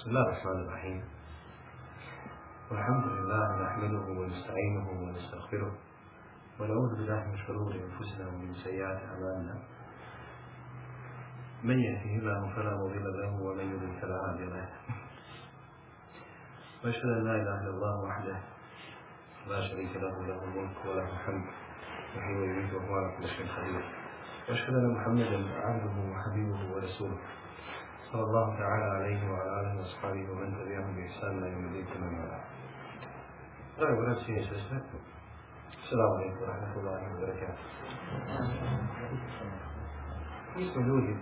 بسم الله الرحمن الرحيم والحمد لله نحمده ونستعينه ونستغفره ونعوذ بالله من شرور انفسنا ومن سيئات اعمالنا من يهده الله فلا مضل له ومن يضلل فلا هادي له واشهد ان لا اله الا الله وحده لا شريك له له الملك وله الحمد يحيي ويميت وهو على كل شيء قدير واشهد ان محمدا عبده وحبيبه ورسوله صلى الله تعالى عليه وعلى آله وأصحابه ومن تبعهم بإحسان إلى يوم الدين ثم طيب نفسي يا شيخ السلام عليكم ورحمة الله وبركاته Mi smo ljudi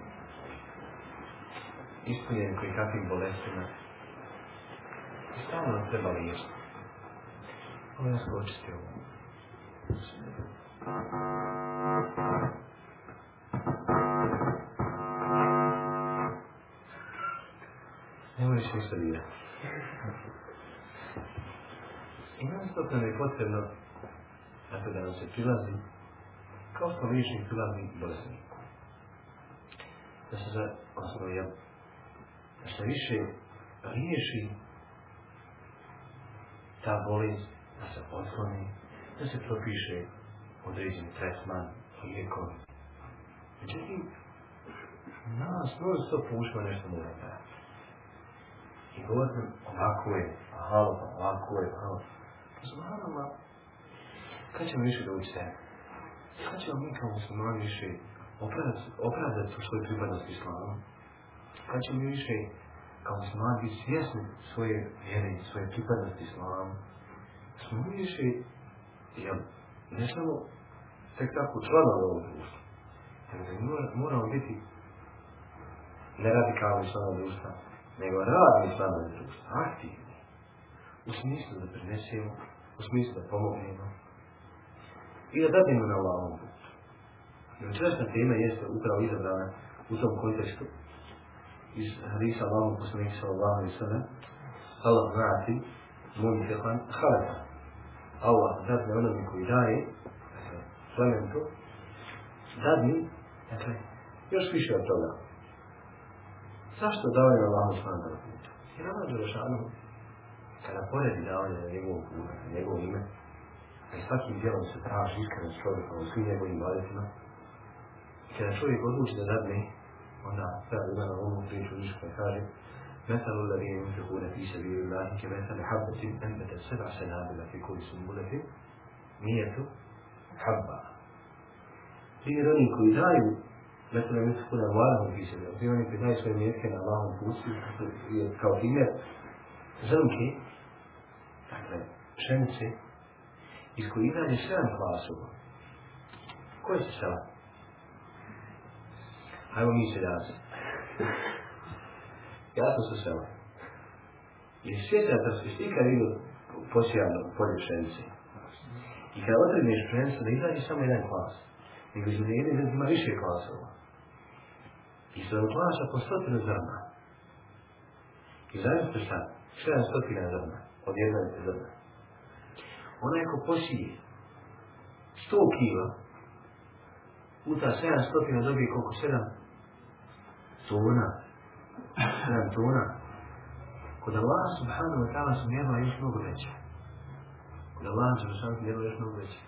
ispunjeni koji kakvim bolestima i stalno nam treba liječiti. Ovo nas očisti ovo. Thank you. Ne možeš ništa dirati. I nas to nam je potrebno, dakle da nam se prilazi, kao što liječnik prilazi bolesniku. Da se za, odnosno, da se više riješi ta bolest, da se otkloni, da se propiše određen tretman, lijekovi. Međutim, nas se to pušma nešto mora raditi. I govorim, ovako je, halva, ovako je, halva. Subhanallah, kad ćemo više doći sebe? Kad ćemo mi kao muslimani više opravdati u svoju pripadnost islamu? Kad ćemo mi više kao muslimani biti svjesni svoje vjere i svoje pripadnosti islamu? Smo mi više, jel, ne samo tek tako članovi ovog društva, nego moramo biti neradikalni članovi društva, nego radni članovi društva, aktivni. U smislu da prinesemo, u smislu da pomognemo i da dadimo na ovom putu. I večerašnja tema jeste upravo izabrana u tom kontekstu iz hadisa Allahom poslanih sallallahu i sada Allah vrati mojim tehan halaka. Allah dadne onome koji daje dakle, plementu dadni, dakle, još više od toga. Zašto davaju Allahu subhanahu wa ta'ala? Jer Allah Đelešanu, kada poredi davanje na njegovu kuna, na njegovo ime, a i svakim djelom se traži s čovjeka u svim njegovim badetima, i kada čovjek odluči da dadne, onda treba ima na ovom priču više koja kaže مثل الذين ينفقون في سبيل الله كمثل حبة أنبتت سبع سنابل في كل سنبلة مية حبة. Primjer oni koji daju zato nam nisu kuna vlada upisali, gdje oni predaju svoje mjetke na malom putu, kao primjer, zrnke, dakle, pšenice, iz koji izrađe sedam klasova. Koje se sada? Ajmo mi se danas. Jasno su sela. I sjeća da su stika kad idu posijano polje pšenice. I kada odredneš pšenicu da izrađe samo jedan klas. Nego izrađe jedan, ima više klasova. I se plaća po stotinu zrna. I zamislite šta? Šta je stotina zrna? Od jednog zrna. Onaj ko posije 100 kila, puta stotina dobije koliko? 7 tona. 7 tona. Kod Allah subhanahu wa ta'ala su nema još mnogo veća. Kod Allah subhanahu wa ta'ala nema još mnogo veća.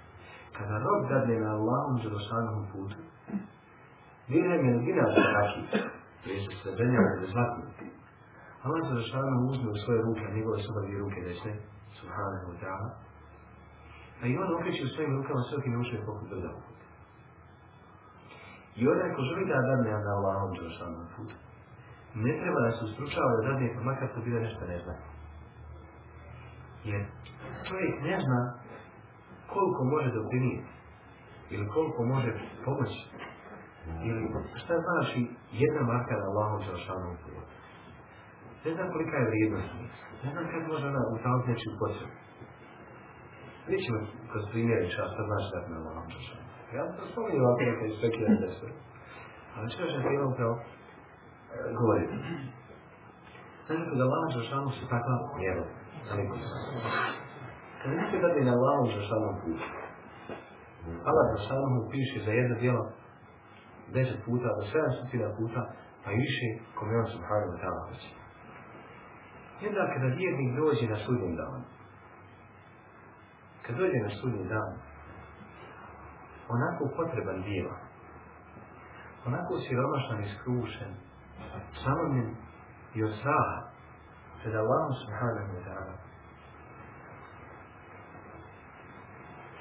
Kada rob dadne na Allahom subhanahu putu, dirhem je dinar za kakvi, koji su se benjali za zlatnu. Allah za zašanu uzme u svoje ruke, njegove su obavije dvije ruke desne, subhanahu wa ta'ala, a i on okreće u svojim rukama sve okim ušli poput brda u put. I onaj ko želi da dadne na Allahom za zašanu put, ne treba da se ustručava da dadne, pa makar to bila nešto ne zna. Jer čovjek ne zna koliko može doprinijeti ili koliko može pomoći ili, Šta znači jedna na Allahom Đelšanom prijatelj? Ne znam kolika je vrijednost. Ne znam kako može ona utaliti nečim potrebu. Mi ćemo kroz primjer šta šta znači da na Allahom Đelšanom. Ja sam spominio ovako da iz pekne ne desu. Ali što je bilo kao govoriti. Znači da Allahom Đelšanom su takva mjera. Kad niste gledali na Allahom Đelšanom put, Allah Đelšanom piše za jedno djelo deset puta, do sedam stotina puta, pa više kome on subhanahu wa ta'ala hoće. I onda kada vjernik dođe na sudnji dan, kad dođe na sudnji dan, onako potreban bila, onako siromašan i skrušen, samomnim i od straha, pred Allahom subhanahu wa ta'ala.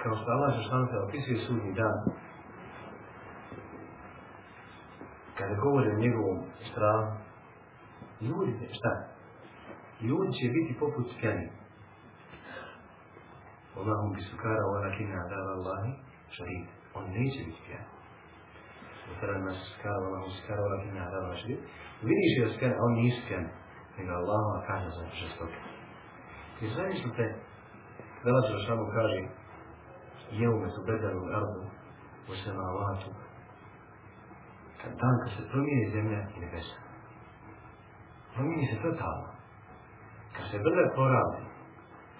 Kao što Allah zaštanta opisuje sudnji dan, kada govori o njegovom strahu, ljudi će šta? Ljudi će biti poput skeni. Allahum bi sukara u anakina adala Allahi šarid. On neće biti skeni. Utara nas sukara, Allahum sukara u anakina adala šarid. Vidiš je skeni, on nije skeni. Nego Allahuma kaže za žestoke. I zamislite, Velađa Šabu kaže, jevme su bedaru ardu, u semavatu, kad dan kad se promijeni zemlja i nebesa. Promijeni se totalno. Kad se brda poravni,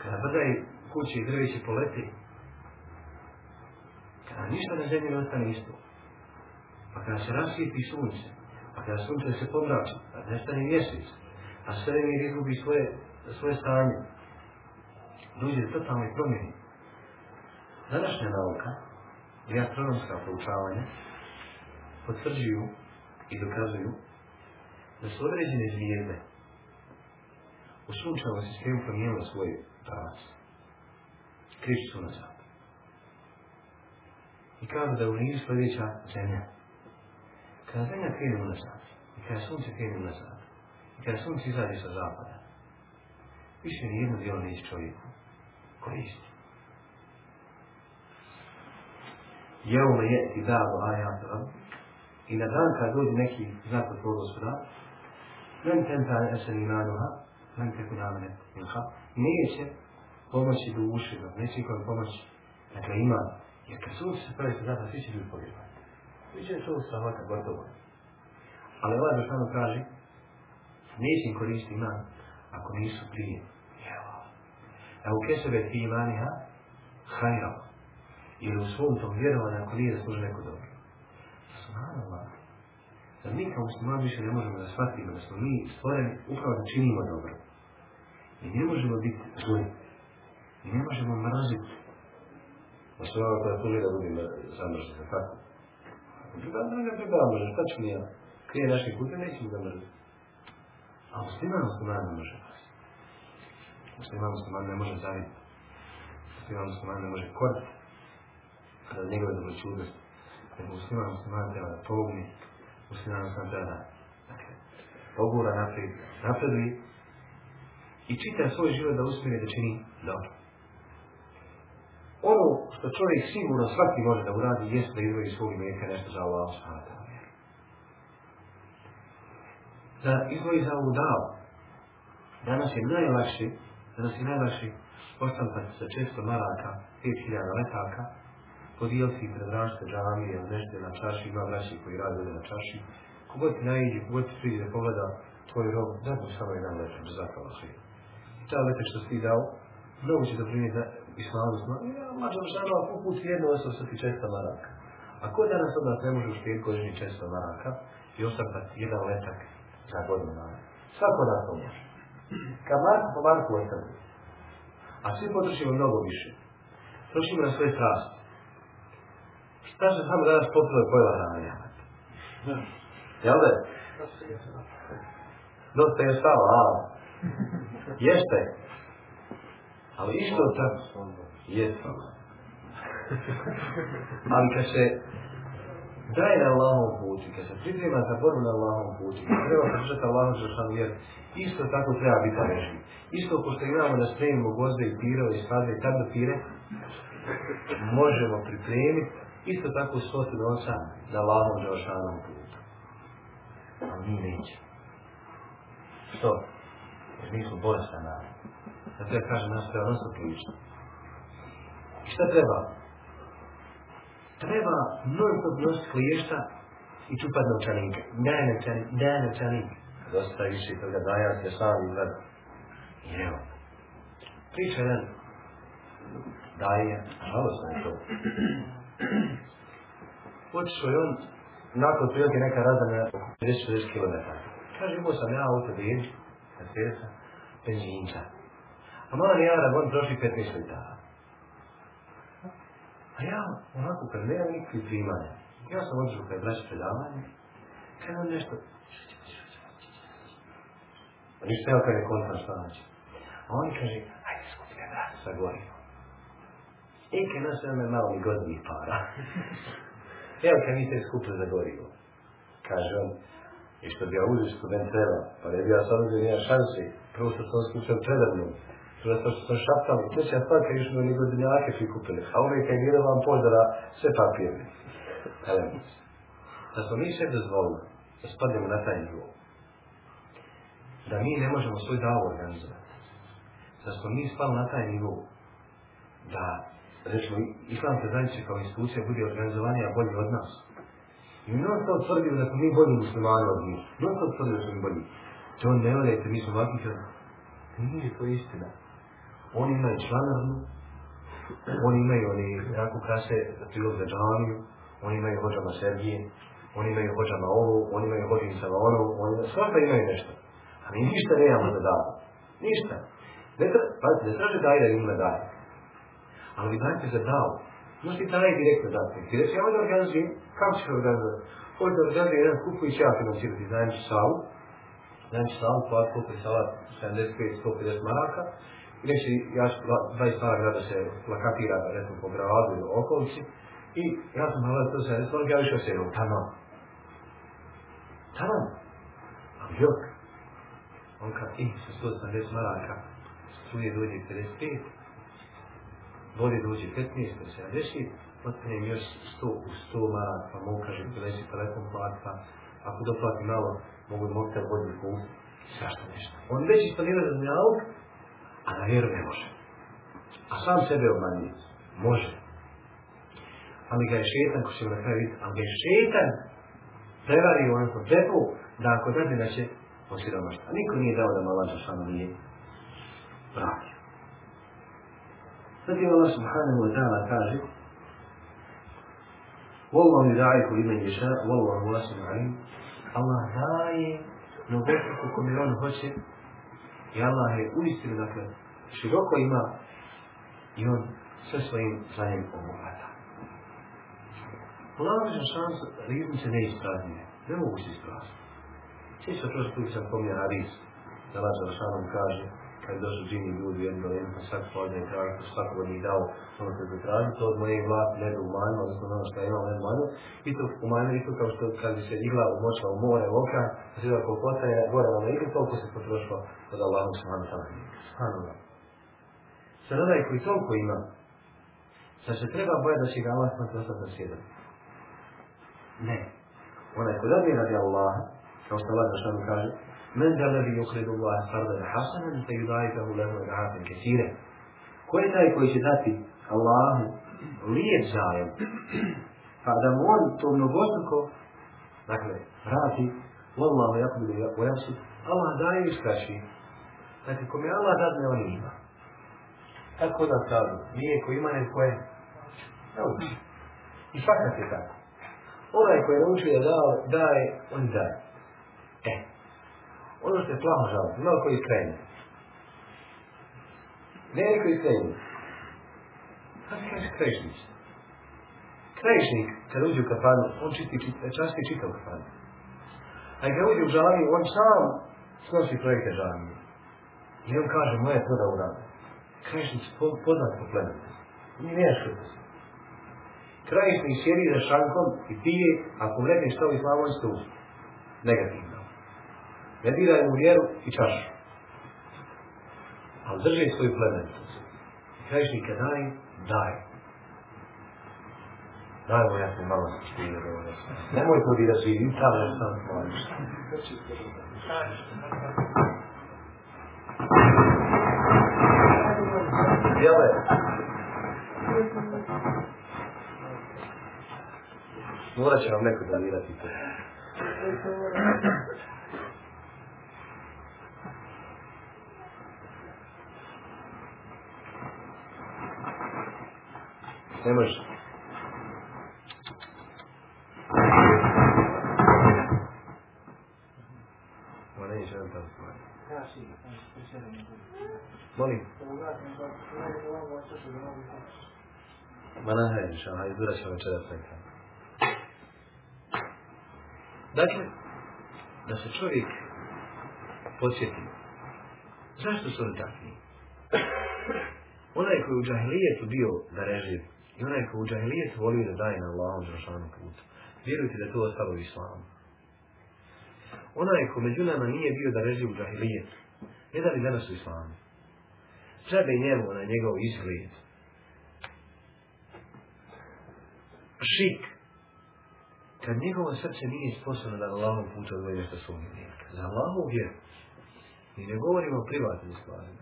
kada brda i kuće i poleti, kada ništa na zemlji ne ostane isto, pa kada se rasvijepi sunce, pa kada sunce se pomrači, pa nestane mjesec, a pa mi izgubi svoje, svoje stanje, dođe tamo i promijeni. Današnja nauka i astronomska poučavanja potvrđuju i dokazuju da su određene zvijezde u sunčavom sistemu promijenile svoj pravac. Kriči su nazad. I kažu da je u nizu sljedeća zemlja. Kada zemlja krenu nazad, i kada sunce krenu nazad, i kada sunce izađe sa zapada, više nijedno djelo neće čovjeku koristi. يوم يأتي بعض آيات ربك i na dan kad dođe neki znak od tvojeg gospodara, men tenta esen imanuha, men teku namene ilha, neće pomoći ušega, neće kojom pomoći. Dakle, ima, jer kad sunce se pravi se zada, svi će ljudi pogrebati. će to slavata gotovo. Ali ovaj samo kaže, neće im koristiti iman, ako nisu prije. Evo. Evo kesebe ti imaniha, hajrao. Jer u svom tom vjerovanju, ako nije zaslužio neko dobro. Subhanallah. Zar mi kao muslimani više ne možemo da shvatimo da smo mi stvoreni upravo da činimo dobro. Mi ne možemo biti zli. Mi ne možemo mraziti. Pa da ovo koja tuži da budem zamrziti, tako? da ga pribavno, šta ću mi ja? Krije naše kuće, nećemo da zamrzati. A musliman musliman ne može mrziti. Musliman musliman ne može zaviti. Musliman musliman ne može koristiti. Kada njegove dobročudnosti nego dakle, musliman musliman treba da pogni, musliman musliman treba da dakle, pogura naprijed, napreduje i čita svoj život da uspije da čini dobro. Ono što čovjek sigurno svaki može da uradi jest da izvoji svog imetka nešto za Allah subhanahu Da izvoji za ovu davu. Danas je najlakši, danas je najlakši postavljati sa često maraka, 5000 letaka, podijeliti pred različite džamije, nešto na čaši, ima vraći koji rade na čaši. Kogod ti naiđe, kogod ti priđe da pogleda tvoj rob, da mu samo jedan letar, zakala hej. I ta lepe što si dao, mnogo će doprinijeti da islamu smo, ja mađam žara, poput jedno osoba sa ti česta maraka. A ko danas od nas ne može uštijeti godini česta maraka i ostavati jedan letak za godinu dana? Svako da to može. Kad Marku po Marku ostavi. A svi potrošimo mnogo više. Trošimo na svoje strasti. Šta se samo danas potpuno pojela na mene. Jel da? Dosta je stalo, ali. Jeste. Ali isto tako. Jeste. ali kad se daje na Allahom puti, kad se priprema za borbu na Allahom puti, kad treba slušati Allahom sam jer isto tako treba biti režim. Isto ko što imamo da spremimo gozde i pirove i kad i pire, možemo pripremiti Isto tako svoti noća na lavom Đelšanom putu. A mi neće. Što? Jer mi smo bolesna nada. Zato ja kažem nas treba nosa prilično. I šta treba? Treba mnogo, kod nosi kliješta i čupat novčanike. Daj novčanik, daj novčanik. Dosta više toga daja se sam izgleda. I evo. Priča jedan daje, žalostno je to. Otišao je on nakon prilike neka na 50-60 km. Kaže, imao sam ja auto na Mercedesa, benzinca. A malo ni da on troši 15 litara. A ja, onako, kad nemam nikakvih primanja, ja sam odšao kada je braći predavanje, kada on nešto, Ništa ja kada je kontra šta znači. A on kaže, ajde skupine brate, sa gorivom. I kad naš malo mi godini para. Evo kad mi se skupili za gorivo. Kaže on, i što bi ja uzio student treba, pa ne bi ja sad uzio nija šanse. Prvo što sam skušao predavno, Sada to što sam šaptao, to će ja stvar kad išli nego dinjake svi kupili. A uvijek kad gledam vam pozdara, sve papirne. Elem. Da smo mi sve dozvolili, da spadnemo na taj nivo. Da mi ne možemo svoj davu organizovati. Da smo mi spali na taj nivo. Da recimo, islamska zajednica kao institucija bude organizovanija bolje od nas. I mi ono to stop tvrdimo da smo mi bolji muslimani od njih. Non stop tvrdimo da smo mi bolji. To ne odajte, mi smo ovakvi kao. Nije to istina. Oni imaju članarnu, oni imaju oni jako krase za džaniju, oni imaju hođama Sergije, oni imaju hođama ovo, oni imaju hođim sa ono, oni svaka imaju nešto. A mi ništa nemamo da damo. Ništa. Ne, pazite, ne traže daje da im daje. Ali dajte za dao. Možete i tada direktno dati. Ti reći, ja ovdje organizujem, kako ćeš organizujem? Ovdje organizujem jedan kupu i ja financirati, znači, dajem ću salu, dajem znači, ću salu, pa kupi sava 75-150 maraka, i reći, ja ću 20 maraka da se plakatira, recimo, po gradu ili okolici, i ja sam malo to se restorog, ja više se jednom, tamo. Tamo. Ali jok. On kad ih sa 180 maraka, struje dođe 55, bolje dođe 15 do 70, potpunim još 100 u 100 marat, pa mogu kaže, donesi telefon plat, pa ako doplati malo, mogu da te bolje kupiti, svašta nešto. On već ispanira za dunjalog, a na vjeru ne može. A sam sebe obmanjuje. Može. Ali ga je šetan, ko ćemo na kraju vidjeti, ali ga je šetan prevario onako džepu, da ako dadne da će osiromašta. Niko nije dao da malađa šano nije Zatim Allah subhanahu wa ta'ala kaže Wallahu yudaiku ime ješa, wallahu vasim alim. Allah daje nogotiku kome on hoće i Allah je uistinu, dakle, široko ima i on sve svojim znanjem pomogata. Polavičan šans rizm se ne ispraznije, ne mogu se isprazniti. Svi se prošli put sam pomija hadis, da Allah Šanom kaže kad došli džini, ljudi jedno jedno pa sad pođe i traži po pa svaku od njih dao ono što zatraži, to od moje glas ne da umanjilo, odnosno ono što imam ne umanjilo, i to umanjilo i to kao što kad bi se igla umočila u more oka, zira koliko je gore na ono igli, toliko se potrošilo od Allahom subhanu ta'ala. Subhanallah. je, koji toliko ima, sad se treba boja da će ga Allah smatra ostati na sjedan. Ne. Onaj ko dobije radi Allaha, kao što Allah zašto mi kaže, من ذا الذي يخرج الله قرضا حسنا فيضاعفه له اضعافا كثيره ko taj koji će dati Allahu lijep zajem. pa da mu on to mnogostruko dakle vrati Wallahu yakbilu Allah daje i skraći dakle Allah dadne on ima tako da kažu nije ko ima neko i fakat je tako onaj koji je naučio da daje on daje ono što je plaho žalost, ima koji krajnji? Ne je koji krajnji. Kada krešnić? Krešnik, kad uđe u kafanu, on čisti, e, časti čitav kafanu. A kad uđe u žaliju, on sam snosi projekte žalije. I on kaže, moja to da urada. Krešnić poznat po plemenu. Nije ne što to. Krešnik sjedi za šankom i pije, ako vredniš to u islamu, on Negativno. Ne diraju mu vjeru i čašu. Ali drži svoju plemenitost. I kažeš mi daj, daj. Daj mu ja se malo stiru. Nemoj to da živim, tamo sam tvoriš. Jel je? Morat će vam neko zavirati to. Ne može. Ma ne išao da Molim. Ma nahaj, inša, a izdurat ćemo večeras neka. Dakle, da se čovjek podsjeti. Zašto su oni takvi? Onaj koji u džahilijetu bio da reživ, i onaj ko u džahilijet volio da daje na Allahom Đelšanu putu. Vjerujte da je to ostalo u islamu. Onaj ko među nama nije bio da reži u džahilijetu, ne da li danas u islamu. Žabe njemu na njegov izgled. Šik. Kad njegovo srce nije sposobno da Allahom putu odvoje nešto svojim Za Allahom vjeru. Mi ne govorimo o privatnim stvarima.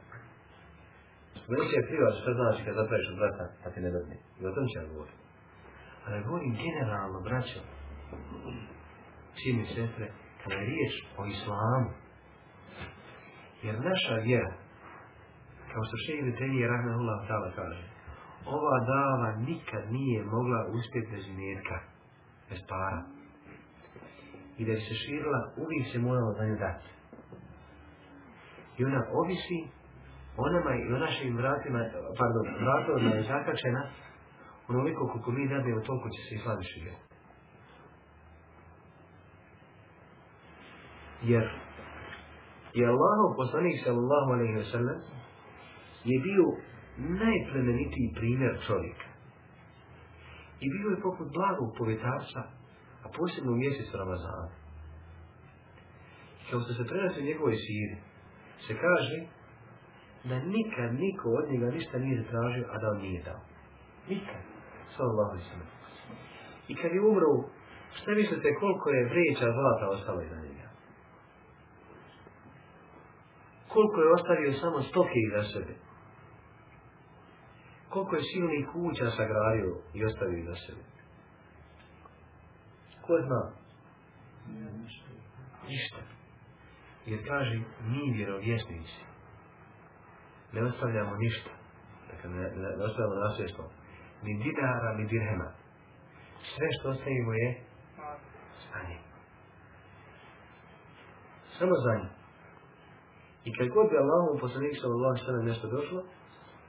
Neće privat što znači kad zapraviš od brata, a ti ne dadne. I o tom će ja govoriti. Ali govorim generalno, braćo, čini sestre, kada je riječ o islamu. Jer naša vjera, kao što še ide Rahman Rahmanullah Tala kaže, ova dava nikad nije mogla uspjeti bez mjerka, bez para. I da bi se širila, uvijek se moralo za nju dati. I ona ovisi onama i o našim vratima, pardon, vratovima je zakačena onoliko koliko mi dadnemo, toliko će se i islam živjeti. Jer je Allah, poslanik sallallahu alaihi wa sallam je bio najplemenitiji primjer čovjeka. I bio je poput blagog povjetarca, a posebno u mjesecu Ramazana. Kao što se prenosi njegove njegovoj siri, se kaže da nikad niko od njega ništa nije zatražio, a da on nije dao. Nikad. I kad je umro, šta mislite koliko je vreća zlata ostalo iza njega? Koliko je ostavio samo stoke iza sebe? Koliko je silnih kuća sagradio i ostavio iza sebe? Ko zna? Ništa. Jer kaže, mi vjerovjesnici, ne ostavljamo ništa. Dakle, ne, ne, ne ostavljamo nasljedstvo. Ni dinara, ni dirhema. Sve što ostavimo je za Samo za I kad god bi Allahom poslanik sallallahu nam nešto došlo,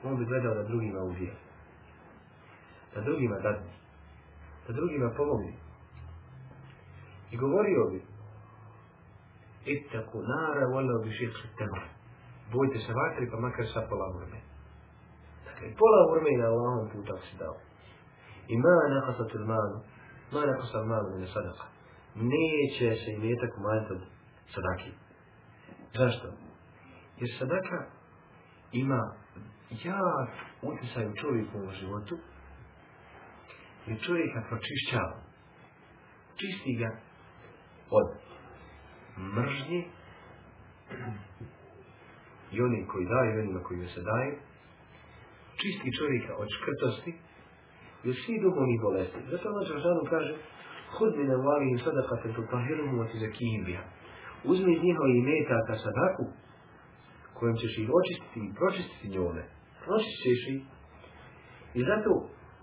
on bi gledao da drugima ubije. Da drugima dadne. Da drugima pomogne. I govorio bi, ittaku nara wala bi širku temar bojte se vatri, pa makar sa pola urme. Dakle, pola urme na Allahom putu ako si dao. I ma nakasatul manu, ma sa manu ne sadaka. Neće se i tako umanjiti od sadaki. Zašto? Jer sadaka ima jak utisaj u u životu, jer čovjeka pročišćava. Čisti ga od mržnje, i onim koji daju onima koji se daju, čisti čovjeka od škrtosti i od svih duhovnih bolesti. Zato Allah Đelšanu kaže, hodni na valim sadaka te tupahirumu za izakibija. Uzmi iz njihovi ta sadaku, kojom ćeš ih očistiti i pročistiti njome. Pročistit ćeš ih. I zato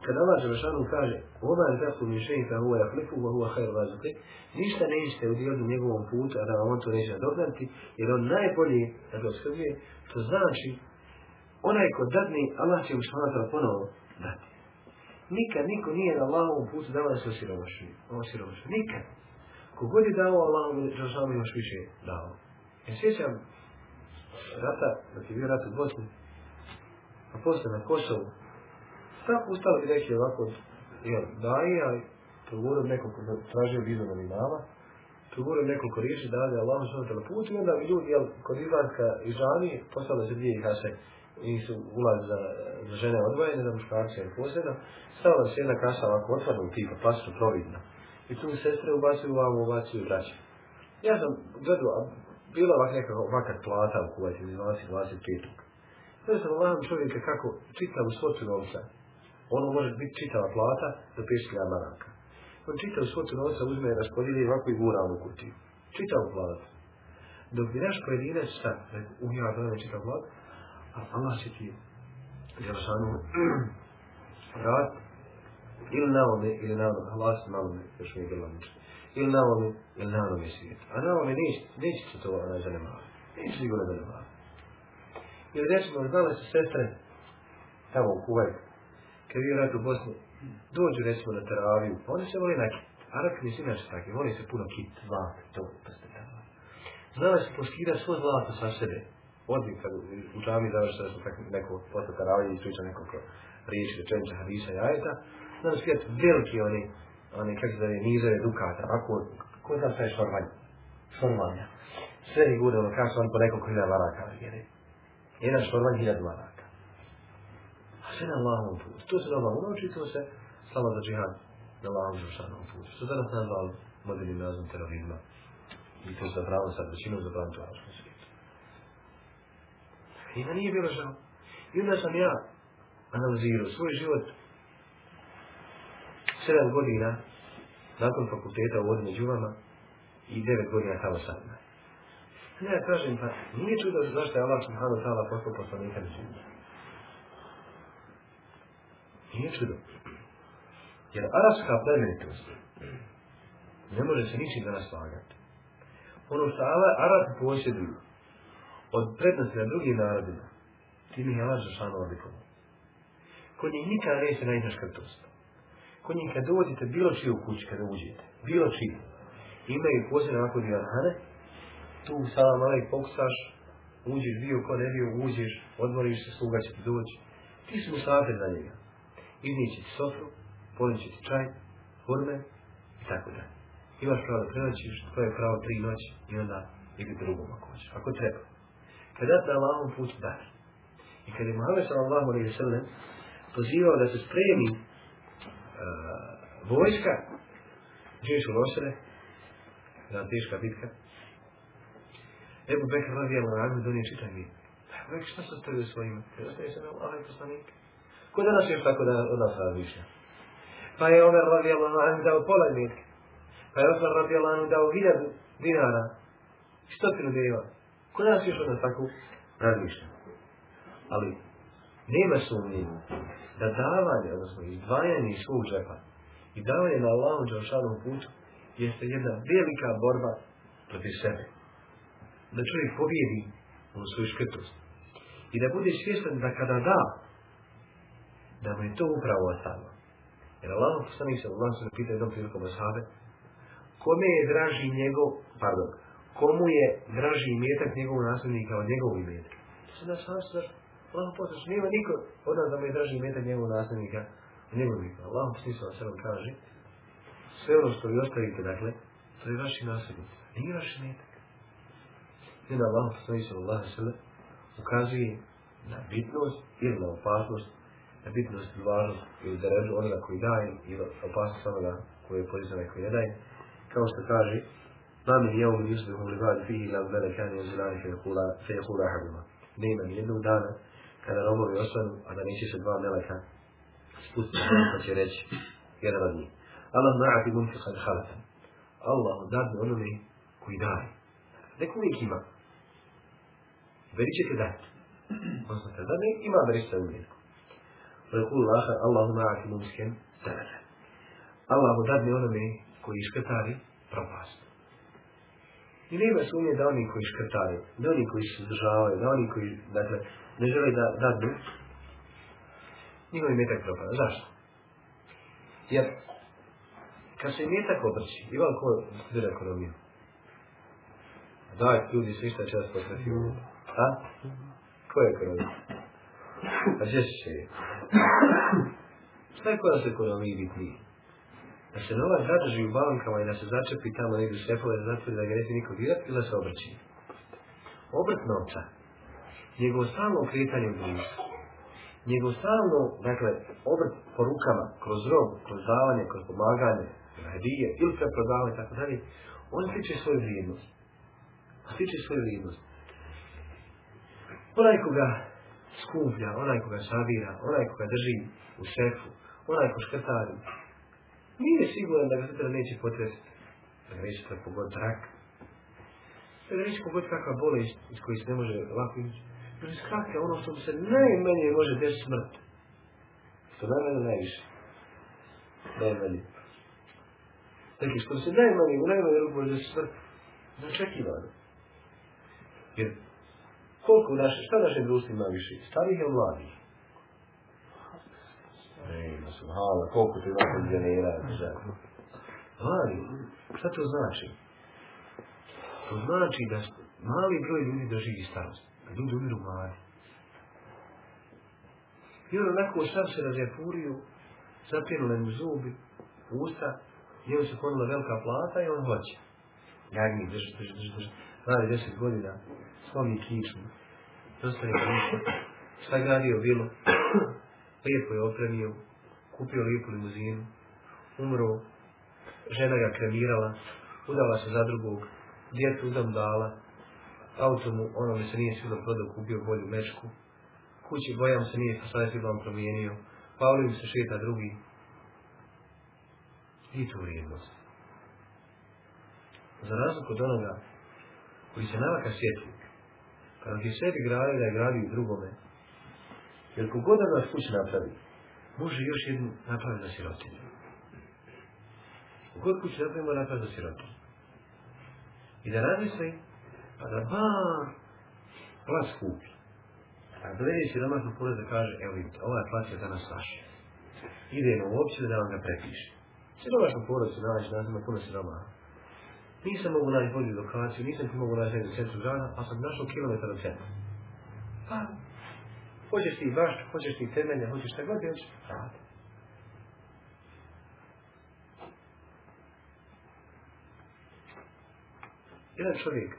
kada Allah Želešanu kaže šeita je tako فَهُوَ يَخْلِفُهُ وَهُوَ hajr رَازِقِينَ Ništa ne ište u dijelu njegovom putu, a da vam on to neće nadoknaditi, jer on da najbolje nadokskrbljuje. To znači, onaj ko dadne, Allah će mu šalatra ponovo dati. Nikad niko nije na Allahovom putu dao da se osiromaši. Nikad. Kogod je dao Allahom Želešanu još više dao. Ja sjećam rata, dok je bio rat u Bosni, a posle na Kosovu, tako ustalo bi neki ovako, jel, daje, ali nekom nekoliko, tražio vizu na imama, progovorio nekoliko riječi, da je Allah što na put, i onda bi ljudi, jel, kod izlanka i žani, postalo se dvije kase i su ulaz za, za žene odvojene, za muškarce i posebno, Stala se jedna kasa ovako otvarno u tipa, pasno, providna. I tu sestre ubacuju vam, ubacuju braće. Ja sam gledao, bila ovak neka ovakar plata u Kuvajtu, 20-25. Ja sam ovam čovjeka kako čitam svotu novca, ono može biti čitava plata za 5.000 maraka. On čitavu svotu novca uzme i ovako i gura u kutiju. Čitavu platu. Dok bi naš pojedinac sa čitav platu, a Allah će ti rad ili na ili na ovome, Allah na još je bilo Ili na ovome ili na ovome svijetu. A na ovome neće se to onaj eh, zanemavati. Neće sigurno zanemavati. Ili recimo, znali se sestre u će vjerojatno u Bosni, dođu recimo na Teraviju, pa oni se voli na kit. Arapi nisu inače takvi, voli se puno kit, zlato, to, to ste tamo. Znala se poskira svo zlato sa sebe. Odmah kad u džami završi nešto tako neko posle Teravije i sliča nekog riječi, rečenča hadisa i ajeta, znala se veliki oni, oni kako se zove, nizove dukata, ako, ko tam staje šarvanje? Šarvanje. Sve je gude, ono kako se on po nekoliko hiljada maraka, jedan šormanj hiljada maraka sve na Allahovom putu. To se dobro unoči, to se samo za džihad na Allahovom žušanom putu. Što danas nazvali modernim razom terorizma. I to se zapravo sad većinom zapravo to arabskom svijetu. I da nije bilo žao. I onda sam ja analizirao svoj život 7 godina nakon fakulteta u odmeđu vama i 9 godina tamo sad. Ne, ja kažem, pa nije čudo zašto je Allah subhanahu ta'ala poslao poslanika na nije čudo. Jer arapska plemenitost ne može se ničim da naslagati. Ono što Arabi posjeduju od prednosti na drugim narodima, tim je lažno šano odlikovo. Kod njih nikada neće naći na Kod njih kad dođete bilo čiju kući kada uđete, bilo čiju, imaju posebno dvije dvijahane, tu sama mali pokusaš, uđeš bio ko ne bio, uđeš, odmoriš se, sluga će ti doći. Ti smo musafir za njega iznijeći sofru, ponići čaj, hurme i tako da. Imaš pravo da prenoćiš, to je pravo tri noći i onda ili drugom ako hoćeš, ako treba. Kada na Allahom put daš. I kada je Muhammed sallallahu alaihi sallam pozivao da se spremi uh, vojska, živiš u Losere, je teška bitka, Ebu Bekir radijalahu anhu donio čitaj mi. Rekli, pa, šta su stavili svojima? Ostaje se na Allaha i poslanika. Ko danas još tako da od nas Pa je Omer radijallahu dao pola imetka. Pa je Osman radijallahu dao hiljadu dinara. Što ti ima? Ko danas još od nas tako razmišlja? Ali nema sumnjivu da davanje, odnosno izdvajanje iz svog džepa i davanje na Allahom džavšanom putu jeste jedna velika borba protiv sebe. Da čovjek pobjedi u svoju škrtost. I da bude svjestan da kada da, da mu je to upravo ostalo. Jer Allah poslanik se Allah se pita jednom prilikom Ashabe, kome je draži njegov, pardon, komu je draži imetak njegovog nasljednika od njegovog imetka? To se sam nasler, Allah se nema niko od nas da mu je draži imetak njegovog nasljednika od njegovog imetka. Allah poslanik se Allah kaže, sve ono što vi ostavite, dakle, to je vaši nasljednici, nije vaš imetak. I onda Allah poslanik se Allah ukazuje na bitnost ili na opasnost bitnost i važnost ili da ređu onoga koji daje i opasnost onoga koji je poizvan i koji ne daje. Kao što kaže, ma min jeum yusbihu l'ibad fihi lam velekan yuzilani fejehul ahadima. Nema ni jednog dana kada robovi osvanu, a da neće se dva meleka spustiti na pa će reći jedan od njih. Allah na'ati munfiqan halatan. Allah odadne onome koji daje. Neko uvijek ima. Veri ćete dati. Odnosno, kada ne ima, veri ćete uvijek. ويقول الله اللهم أعطي ممسكا سلفا Allah dadne onome koji iškrtari propast. I nema sumnje da oni koji iškrtari, da oni koji se zdržavaju, da oni koji dakle, ne žele da dadnu, njegov metak propada. Zašto? Jer kad se metak obrći, ima ko studira ekonomiju. Daj, ljudi se išta često potrafi. Mm. A? Ko je ekonomija? A gdje se Šta je koja se ekonomiji ti? Da se novac zadrži u bankama i da se začepi tamo negdje šefove, znači da ga neće niko dirati ili da se obrči. Obrt novca, njegov stalno okretanje u društvu, njegov stalno, dakle, obrt po rukama, kroz rob, kroz davanje, kroz pomaganje, radije, ili se prodavanje, tako dalje, on stiče svoju vrijednost. Stiče svoju vrijednost. Onaj koga skuplja, onaj koga sabira, onaj koga drži u sefu, onaj ko škrtari. Nije siguran da ga sutra neće potresiti. da ga neće tako pogod rak, da ga neće pogod kakva bolest iz koji se ne može lako ići. Da iz skakne ono što se najmanje može desiti smrt. Što najmanje najviše. Najmanje. Dakle, što se najmanje, u najmanje ruku može desiti smrt, začekivano. Jer koliko naše, šta naše društvo ima više? Starih ili mladih? se, hala, koliko ti generira, penzionera? Mladi, šta to znači? To znači da mali broj ljudi doživi starost. Ljudi umiru mladi. I ono, onako sam se razjapurio, zapirali mu zubi, usta, njemu se ponula velika plata i on hoće. Jagni, drži, drži, drži, drži radi deset godina, slomi je dostaje ništa, gradio vilu, lijepo je opremio, kupio lijepu limuzinu, umro, žena ga kremirala, udala se za drugog, djetu udam dala, auto mu ono mi se nije sigurno prodao, kupio bolju mečku, kući bojam se nije pa sve vam promijenio, Pavlim se šeta drugi, i tu vrijednost. Za razliku od onoga koji se navaka sjetli. Kada ti sebi gradi da je gradi drugome. Jer kogod da nas kuće napravi, može još jednu napraviti za sirotinu. Kogod kuće može napraviti za sirotinu. I da radi sve, pa da ba, plas kupi. A gledaj si domaćnu porez da kaže, evo vidite, ovaj plas je danas Ide Idemo u opciju da vam ga prepiše. Siromašno porez se nalazi, da puno siromaha nisam mogu bolju lokaciju, nisam ti mogu naći u centru grada, pa sam našao kilometar od centra. Pa, hoćeš ti baš, hoćeš ti temelje, hoćeš šta god, hoćeš radi. Jedan čovjek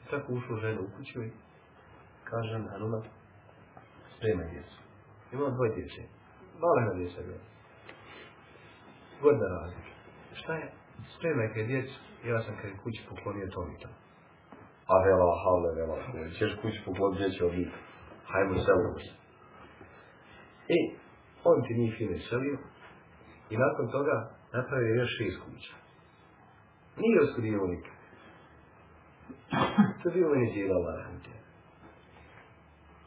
je tako ušao ženu u kuću i kaže nam ona sprema djecu. Imao dvoje djece. Mala je na djeca Godna razlika. Šta je? kaj djecu, ja sam kaj kući poklonio to i to. A vela, havle, vela, ćeš kući poklonio djecu od njih. Hajmo se uvijek. I on ti njih fino iselio i nakon toga napravio još šest kuća. Nije oskudio nikad. To je bilo meni djela varante.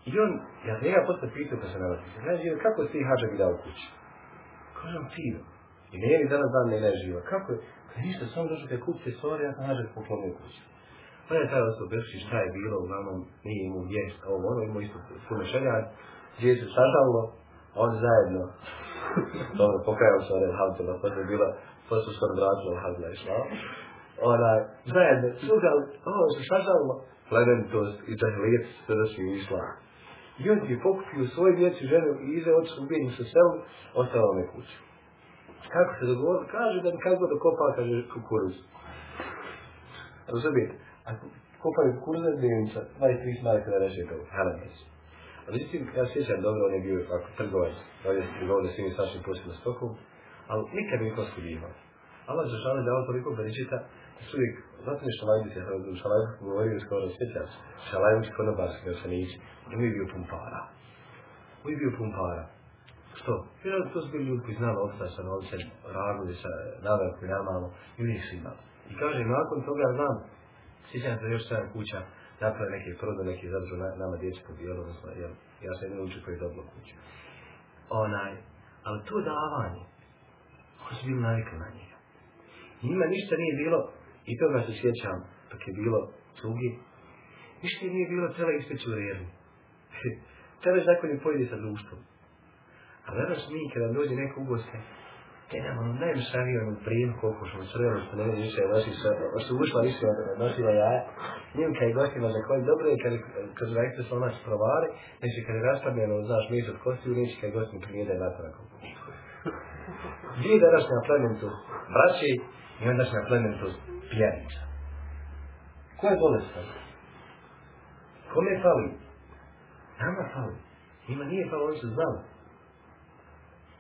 I on, ja njega posle pitao kad se nalazi, kaže, kako ti hađa bi dao kuću? Kažem, fino. I meni danas dan ne živa. Kako je? Kada pa ništa, samo došlo te kupce, stvari, ja sam nađer poklonio kuću. Pa je taj osoba Beršić, šta je bilo, uglavnom nije imao vijest, ovo ono, imao isto puno šelja, gdje se sažalo, a on zajedno. Dobro, ono, pokajam se, alhamdulillah, pa to je bila, to pa su skoro vratila, alhamdulillah, išla. Ona, zajedno, suga, ovo se sažalilo, plemenitost i lijec sve da si išla. I on ti je pokupio svoje djeci ženu i ize oči u bijednu sa selom, ostalo me kuću. Kako se dogovorili, Kaže da mi kako da kopa, kaže kukuruz. Razumijete? A kopaju kukuruz je djevica, 23 marka da reče kao, haramis. A mislim, ja sjećam dobro, on je bio ako trgovac, da je trgovac svim pusti na stoku. ali nikad nije bi imao. Allah za šalim on toliko beričita, da su uvijek, zato mi šalajbic, se, u šalajbic govorio skoro sjećam, šalajbic konobarski, da sam ići, on je bio pumpara. On je bio pumpara. Što? to su bili ljudi koji znali opstati sa novcem, raguje sa navratnim malo, i uvijek su imali. I kaže, nakon toga znam, sjećam se još sedam kuća, dakle neke prodo, neke zadržu nama dječi po odnosno, jel, ja sam jedin učin koji je dobro kuću. Onaj, ali to davanje, oni su bili navikli na njega. ništa nije bilo, i toga se sjećam, dok je bilo cugi, ništa nije bilo, treba ispeći u reru. Trebaš zakon je pojedi sa društvom. A danas mi kada dođe neko u goste, te nam ono najmšavio ono, prijem koliko smo crveno što ne vidi više nosi sve, što ono, ušla više nosila jaja, kada kaj gostima za koji dobro je kad, kad rekli su ona sprovari, neće znači kad je rastavljeno, znaš, mis od kostiju, neće kad gostim prijede nakon nakon. Gdje je danas na plemencu braći i onda na plemencu pijanića? Ko je bolestan? Kome fali? Nama fali. Njima nije fali, oni su znali.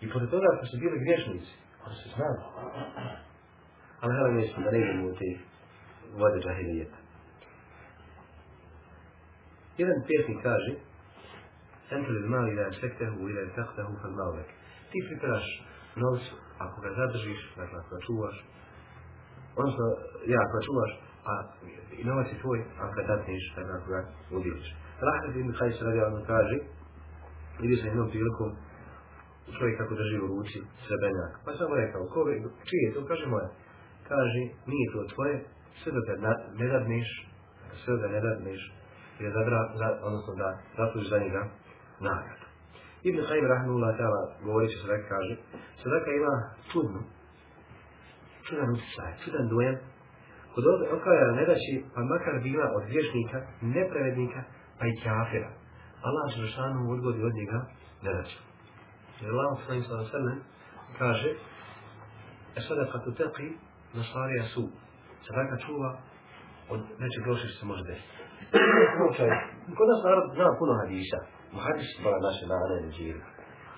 I pored toga ako su bili griješnici, oni su znali. Ali hvala mjesto da ne idemo u te vode džahilijeta. Jedan pjesnik kaže, Entel il mali da šektehu ila il taktehu fal malvek. Ti pripraš novc, ako ga zadržiš, dakle ako ga čuvaš, odnosno, ja, ako ga čuvaš, a i novac je tvoj, a kad datneš, dakle ako ga udjeliš. Rahmet ibn Qajs radi ono kaže, ili se jednom prilikom čovjek kako drži u ruci srebenjak. Pa samo rekao, koga, čije je to? Kaže moja. Kaže, nije to tvoje, sve dok ga ne radniš, sve dok ne je da, za, odnosno da zaslužiš za njega nagradu. Ibn Haim Rahmanullah Tala govori, se sve kaže, sadaka ima čudnu, čudan utjecaj, čudan dojem, kod ne nedaći, pa makar bila od vješnika, nepravednika, pa i kafira. Allah Žešanu odgodi od njega nedaću. Jer Allah poslanik sallallahu sallam kaže E sada kad tu teqi nasarija su sadaka čuva od nečeg loše što se može desiti. kod nas narod zna puno hadisa. Muhadis zbala naše narane i džiru.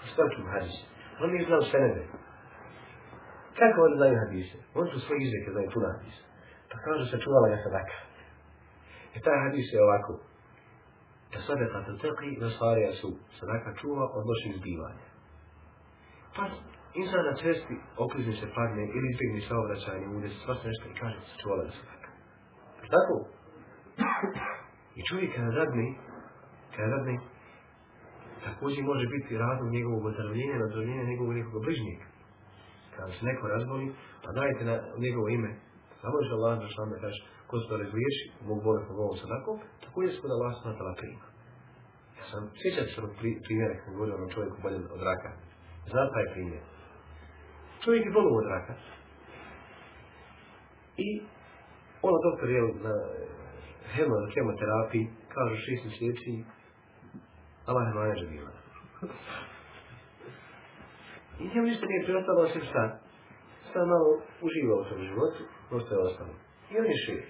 Istoriki muhadis. Oni ne znaju senede. Kako oni znaju hadise? Oni su svoje izreke znaju puno hadisa. Pa kažu se čuvala ga sadaka. I taj hadis je ovako. E sada kad tu teqi nasarija su sadaka čuva od loših zbivanja. Pa, insan na cesti okrižne se padne ili izbjegni saobraćajni udes, sva se nešto i kaže se čuvala da se Tako? I čovjek kada radni, kada radni, također može biti razlog njegovog ozdravljenja, ozdravljenja njegovog nekog bližnjega. Kada se neko razboli, pa dajte na njegovo ime. A može da Allah vam da kaže, ko se to razliješi, mog bolje po ovom sadakom, također se kod Allah smatala prima. Ja sam, sjećate se od primjera kada govorio onom čovjeku bolje od raka, Zna taj primjer. Čovjek je bolio od raka. I ono doktor je na hemo, hemoterapiji, kaže šest mjeseci, Allah je manje živila. I njemu ništa nije preostalo osim šta. Sada malo uživao u svom životu, što je ostalo. I on je šir.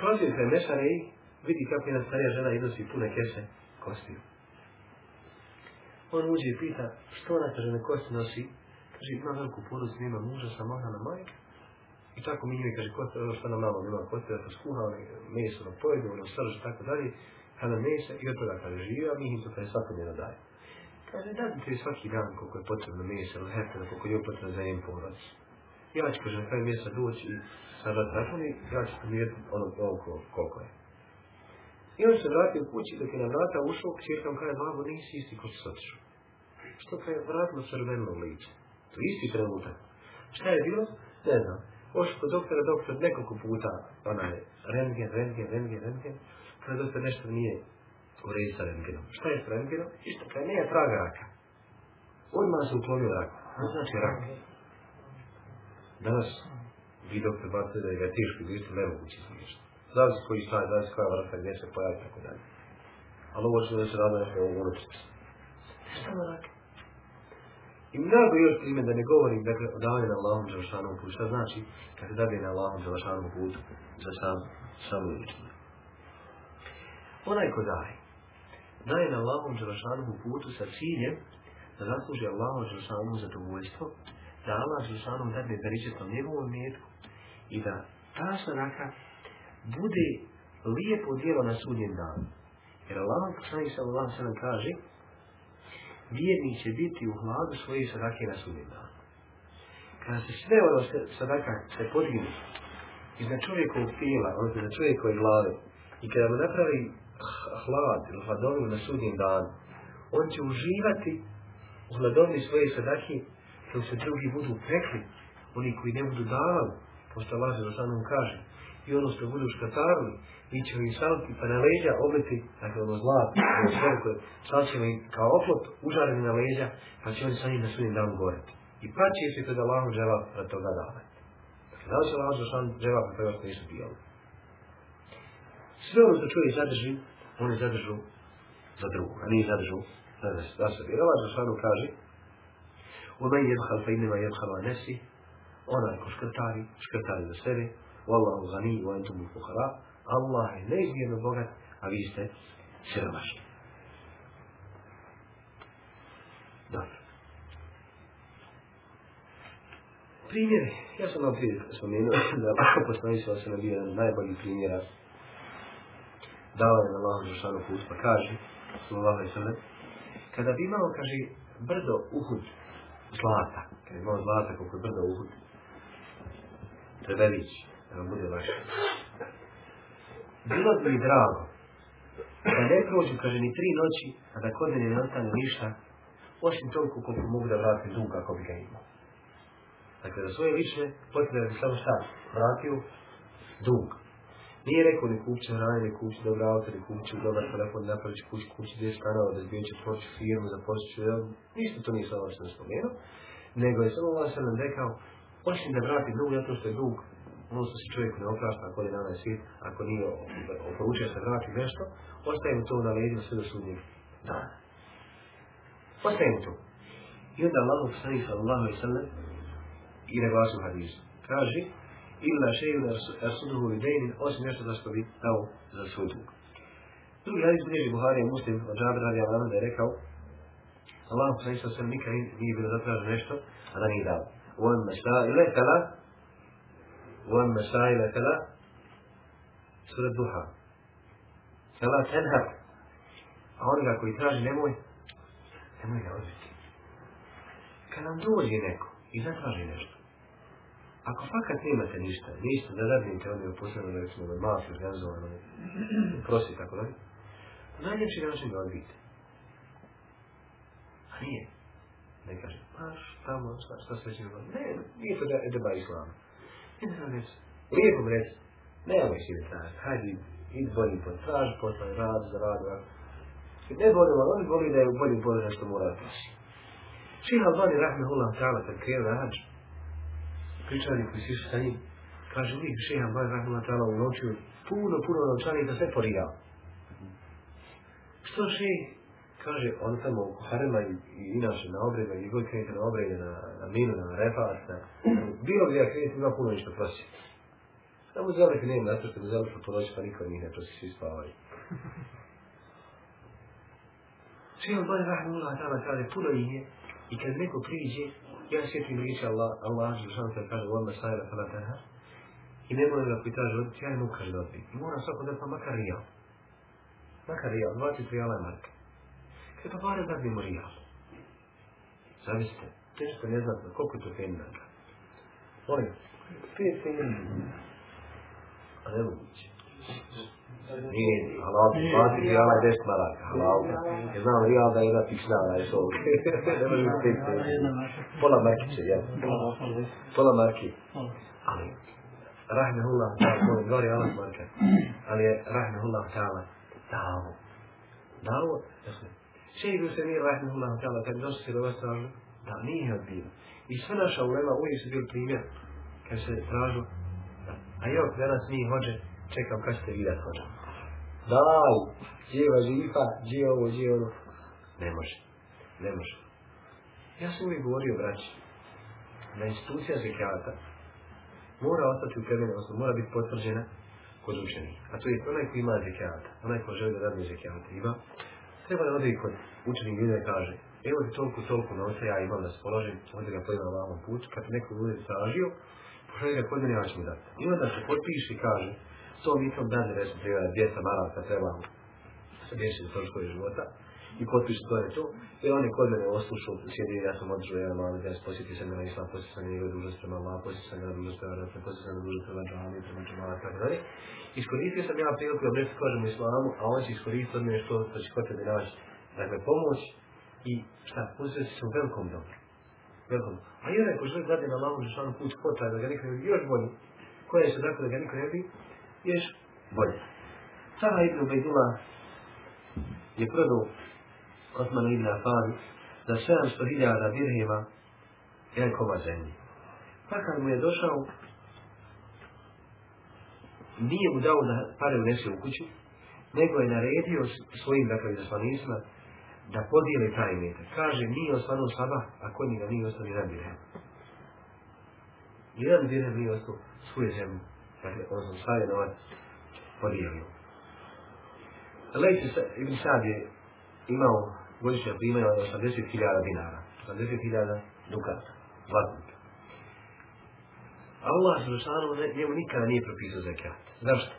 Prozirka je mešana i vidi kako na starija žena iznosi pune kese kostiju. On uđe i pita, što ona kaže, na kosti nosi? Kaže, ima veliku porodicu, nema muža, sam na majke. I tako mi njih kaže, kosti, ono što nam mama nema kosti, da to skuha, meso nam pojede, ono srž, tako dalje. Kada mesa i od toga kaže, živa, mi im to kaže, svakodnevno daje. Kaže, ti svaki dan koliko je potrebno mesa, ili heftina, koliko je potrebno za jedan porodic. Ja ću, kaže, na kraju mjesa doći i sada zakoni, ja ću pomjeriti ono koliko, koliko je. I on se vratio u kući, dok je na vrata ušao, kćerka mu kaže, babo, nisi isti ko se otišao što ga je vratno crveno liče, To isti trenutak. Šta je bilo? Ne znam. Ošto kod doktora, doktor nekoliko puta, onaj, rengen, rengen, rengen, rengen, kada doktor nešto nije u reji sa rengenom. Šta je s rengenom? Isto, kada nije traga raka. Odmah se uklonio rak. To znači rak. Danas, vi doktor bacite da je ga teško ne mogući izvijesti. Znači koji staj, znači koja vrsta, gdje se pojavi, tako dalje. Ali ovo što da se rada je ovo uročiti. Šta je rak? I mnogo još primjer da ne govorim dakle, o davanju na Allahom Đelšanom putu. Šta znači kad se na Allahom Đelšanom putu za sam, samu ličnost? Onaj ko daje, daje na Allahom Đelšanom putu sa ciljem da zasluži Allahom Đelšanom dovoljstvo, da Allah Đelšanom dadne beričetnom njegovom mjetku i da ta sadaka bude lijepo djelo na sudnjem danu. Jer Allah poslanik sallallahu sallam kaže vjerni će biti u hladu svoje sadake na sudnji dan. Kada se sve ono sadaka se i iznad čovjekovog tijela, odnosno na čovjekove glave, i kada mu napravi hlad ili na sudnjem dan, on će uživati u hladovni svoje sadake dok se drugi budu prekli, oni koji ne budu davali, pošto Allah za kaže, i ono što budu škatarni, mi ćemo im staviti pa na leđa obliti, dakle ono zlato, ono svrko, sad ćemo im kao oklop užareni na leđa, pa će oni sa njim na sudnjem danu goreti. I će se kada Allahom žela na toga dana. Dakle, da li se Allahom žela žela na toga što nisu pijali? Sve ono što čuje i zadrži, oni zadržu za drugu, a nije zadržu za sebe. Jer Allah Žešanu kaže, وَمَنْ يَبْحَلْ فَإِنَّمَا يَبْحَلْ عَنَسِهِ Onaj ko škrtari, škrtari za sebe, Wallahu gani wa entum fuqara. Allah je neizmjerno bogat, a vi ste siromašni. Dobro. Ja sam vam prije spomenuo da poslani se osana bio jedan najbolji primjera dao je na Allahu Žešanu put pa kaže sallallahu alaihi kada bi imao, kaže, brdo uhud zlata, kada bi imao zlata koliko je brdo uhud to je da bude lakše. Bilo bi drago da ne prođu, kaže, ni tri noći, a da kod mene ne ostane ništa, osim toliko koliko mogu da vratim dug kako bi ga imao. Dakle, za svoje lične potrebe bi samo šta vratio dug. Nije rekao ni kupće hrane, ni kupće dobro auto, ni kupće dobar telefon, će kuću, kuću dvije stanova, da će proći firmu, započeću, ja Ništa to nije samo ono što spomenuo, nego je samo ovo sam nam rekao, osim da vrati dug, zato što je dug možda ono se čovjek ne oprašta ako je ovaj svijet, ako nije oporučio se vrati nešto, ostaje mu to na ledu sve do sudnjeg dana. Ostaje mu to. I onda Allah poslanih sallallahu i sallam i ne glasu hadisu. Kaže, illa šeju na i videjnin, osim nešto da što bi dao za sudu. Drugi hadis bliži Buhari je muslim od Džabir radi Allah da je rekao, Allah poslanih sallallahu sallam nikad nije bilo zatraženo nešto, a da nije dao. On je ili je one الشاعر كلا سورة الضحى tela a onoga koji traži nemoj, nemoj ga Kad neko i zatraži nešto, ako fakat nemate ništa, ništa da radite ono u posebno, recimo, na malci organizovano, prosi, tako dalje, najljepši način da A nije. Ne kaže, pa, šta, šta, se Ne, nije to da deba islama znam reći. Lijepom reći. Nemoj širitariti. Hajde, idi boljim po traži, posla, rad, za rad, rad. I ne boli, ali oni boli da je u boljim boli nešto mora da plaši. Šeha Rahme Hulam Ta'ala kad krenu na hađu, pričani koji su išli sa njim, kaže uvijek Šeha Albani Hulam Ta'ala u noću puno, puno da sve porijao. Što še? Kaže, on tamo u Harema i, i inače na obrede, i god krenite na obrede, na, na minu, na refas, na... Bilo gdje ja krenite, ima puno ništa prosje. Samo zelo ti nema, zato što mu zelo što pa niko njih ne prosi, svi spavaju. Svi od mula Rahmanullah tamo kaže, puno ih je, i kad neko priđe, ja sjetim riječi Allah, Allah, Žešan, kad kaže, vama sajra, fala taha, i ne moram ga pitaži, ja ne mogu kaže da odbiti. Moram svako da pa makar i ja. Makar rijal, 20 rijala je marka. E pa bare dadnemo rijal. Zavisite, teško ne znam koliko je to fenaka. Molim, pet fenaka. A ne moguće. Nije, halal, pati rijala je deset maraka, halal. Ja znam rijal da je jedna piksnala, je sol. Ne možemo pet fenaka. Pola markiće, jel? Pola marki. Ali, rahmehullah ta'ala, molim, gori Allah marka. Ali je rahmehullah ta'ala dao. Dao, jesu, Šeji se mi rahmehullah ta'ala kad došli stražu, da nije odbilo. I sva naša ulema uvijek su bili primjer kad se tražu a jok, danas mi hođe čekam kad ćete vidjeti hođa. Da, djeva žifa, djeva ovo, djeva ono. Ne može, ne može. Ja sam uvijek govorio, braći, da institucija zekijata mora ostati u temelju, odnosno mora biti potvrđena kod učenih. A to je onaj koji ima zekijata, onaj ko želi da radi zekijata, ima Treba da ode i kod učenih ljudi da kaže, evo ti toliko, toliko novca ja imam da se položim onda ga pojedem na ovom put kad neko bude tražio, pošalje ga kod mene, ja ću mu dati. I onda se potpiši i kaže, to sam dan ne rečem, treba djeca maraka treba se riješiti troškovi života, i potpiš to je to. I on je kod mene oslušu, sjedi, ja sam održao jedan mali des, posjetio sam ga na islam, posjetio sam njegove dužnost prema Allah, posjetio sam ga dužnost prema Rafa, posjetio sam ga dužnost prema džami, prema džama, tako dalje. Iskoristio sam ja priliku da nešto kažem islamu, a on će iskoristio od mene što da će kod tebe naći, dakle, pomoć i šta, uzeti se u velikom dobro. Velikom. A i onaj ko želi gleda na malom žešanu put potraje, da ga nikad ne još bolje, koja je se dakle da ga nikad ne bi, još bolje. Sada Ibn Ubejdula je prodao Osman ibn Afan za 700.000 dirhima jedan komad zemlje. Pa kad mu je došao, nije mu dao da pare unese u kuću, nego je naredio svojim dakle zaslanicima da podijele taj metak. Kaže, nije osvano saba, a kod njega nije ostao jedan dirhem. Jedan dirhem nije ostao svoje zemlje. Dakle, on sam stavio novac podijelio. Lejci Ibn Sad je imao primanja od 80.000 dinara, 80.000 dukata, zlatnika. Allah šanom njemu nikada nije propisao zakat. Zašto?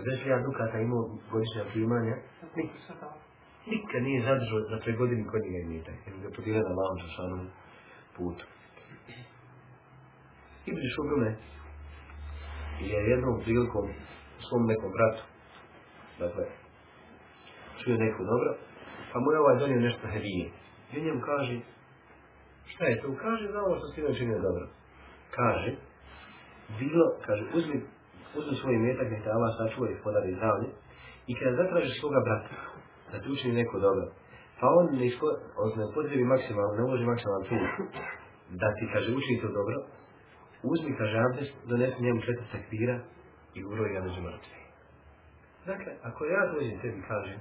80.000 dukata imao godišnja primanja, nikad nije zadržao na toj godini kod njega imeta, jer ga podijela na za šanom putu. Ibn Šugume je jednom prilikom svom nekom bratu, dakle, neku neko dobro, pa mu je ovaj donio nešto hedije. I njemu kaže, šta je to? Kaže za ovo što si ne dobro. Kaže, bilo, kaže, uzmi, uzmi svoj metak, te Allah sačuva i podari zdravlje, i kada zatražiš svoga brata, da ti učini neko dobro, pa on ne, isko, on ne potrebi maksimalno, ne uloži maksimalno tu, da ti, kaže, učini to dobro, uzmi, kaže, antes, donesi njemu četiri takvira i ubroj ga među mrtvi. Dakle, ako ja dođem tebi kažem,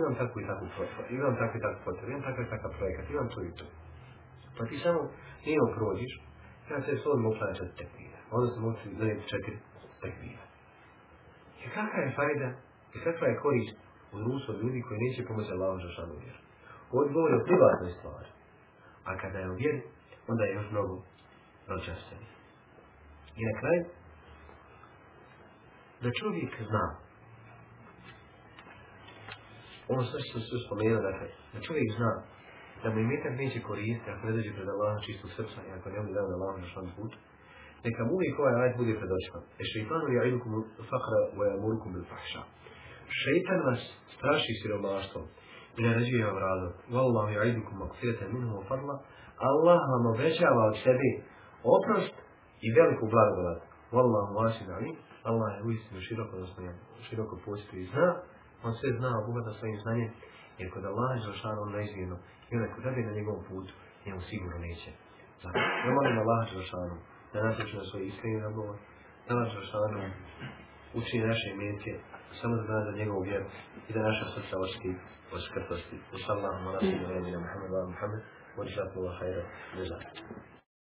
imam takvu i takvu potrebu, imam takvu i takvu potrebu, imam takav i takav projekat, imam to i to. Pa ti samo njeno prođiš, ja se s ovim uklanja četiri tekvira, onda se moći donijeti četiri tekvira. I kakva je fajda i kakva je korist u društvu ljudi koji neće pomoći Allahom za šanu vjeru? Ovo govori o privatnoj stvari, a kada je u vjeri, onda je još mnogo ročastvenije. I na kraju, da čovjek zna ono sve što su spomenuli, dakle, da čovjek zna da mu imetak neće koristiti ako ne dođe pred Allahom čistog srca i ako ne bude dao Allahom na šan put, neka mu uvijek ovaj ajd bude pred očima. E šeitanu ja ilukum fakra wa jamurukum bil fahša. Šeitan vas straši siromaštvom i naređuje vam radom. Wallahu ja ilukum makfirete minhu fadla. Allah vam obećava od sebi oprost i veliku blagodat. Wallahu vasin alim. Allah je uistinu široko, odnosno široko postoji zna on sve zna, obogata svojim znanjem, jer kod Allah je on neizmjerno i onaj kod radi na njegovom putu, njemu sigurno neće. Zato, ja molim Allah da nas na svoj iskreni razgovor, da uči uči naše imenke, samo da za njegov vjer i da naša srca od skrtosti. Usallahu ala muhammed,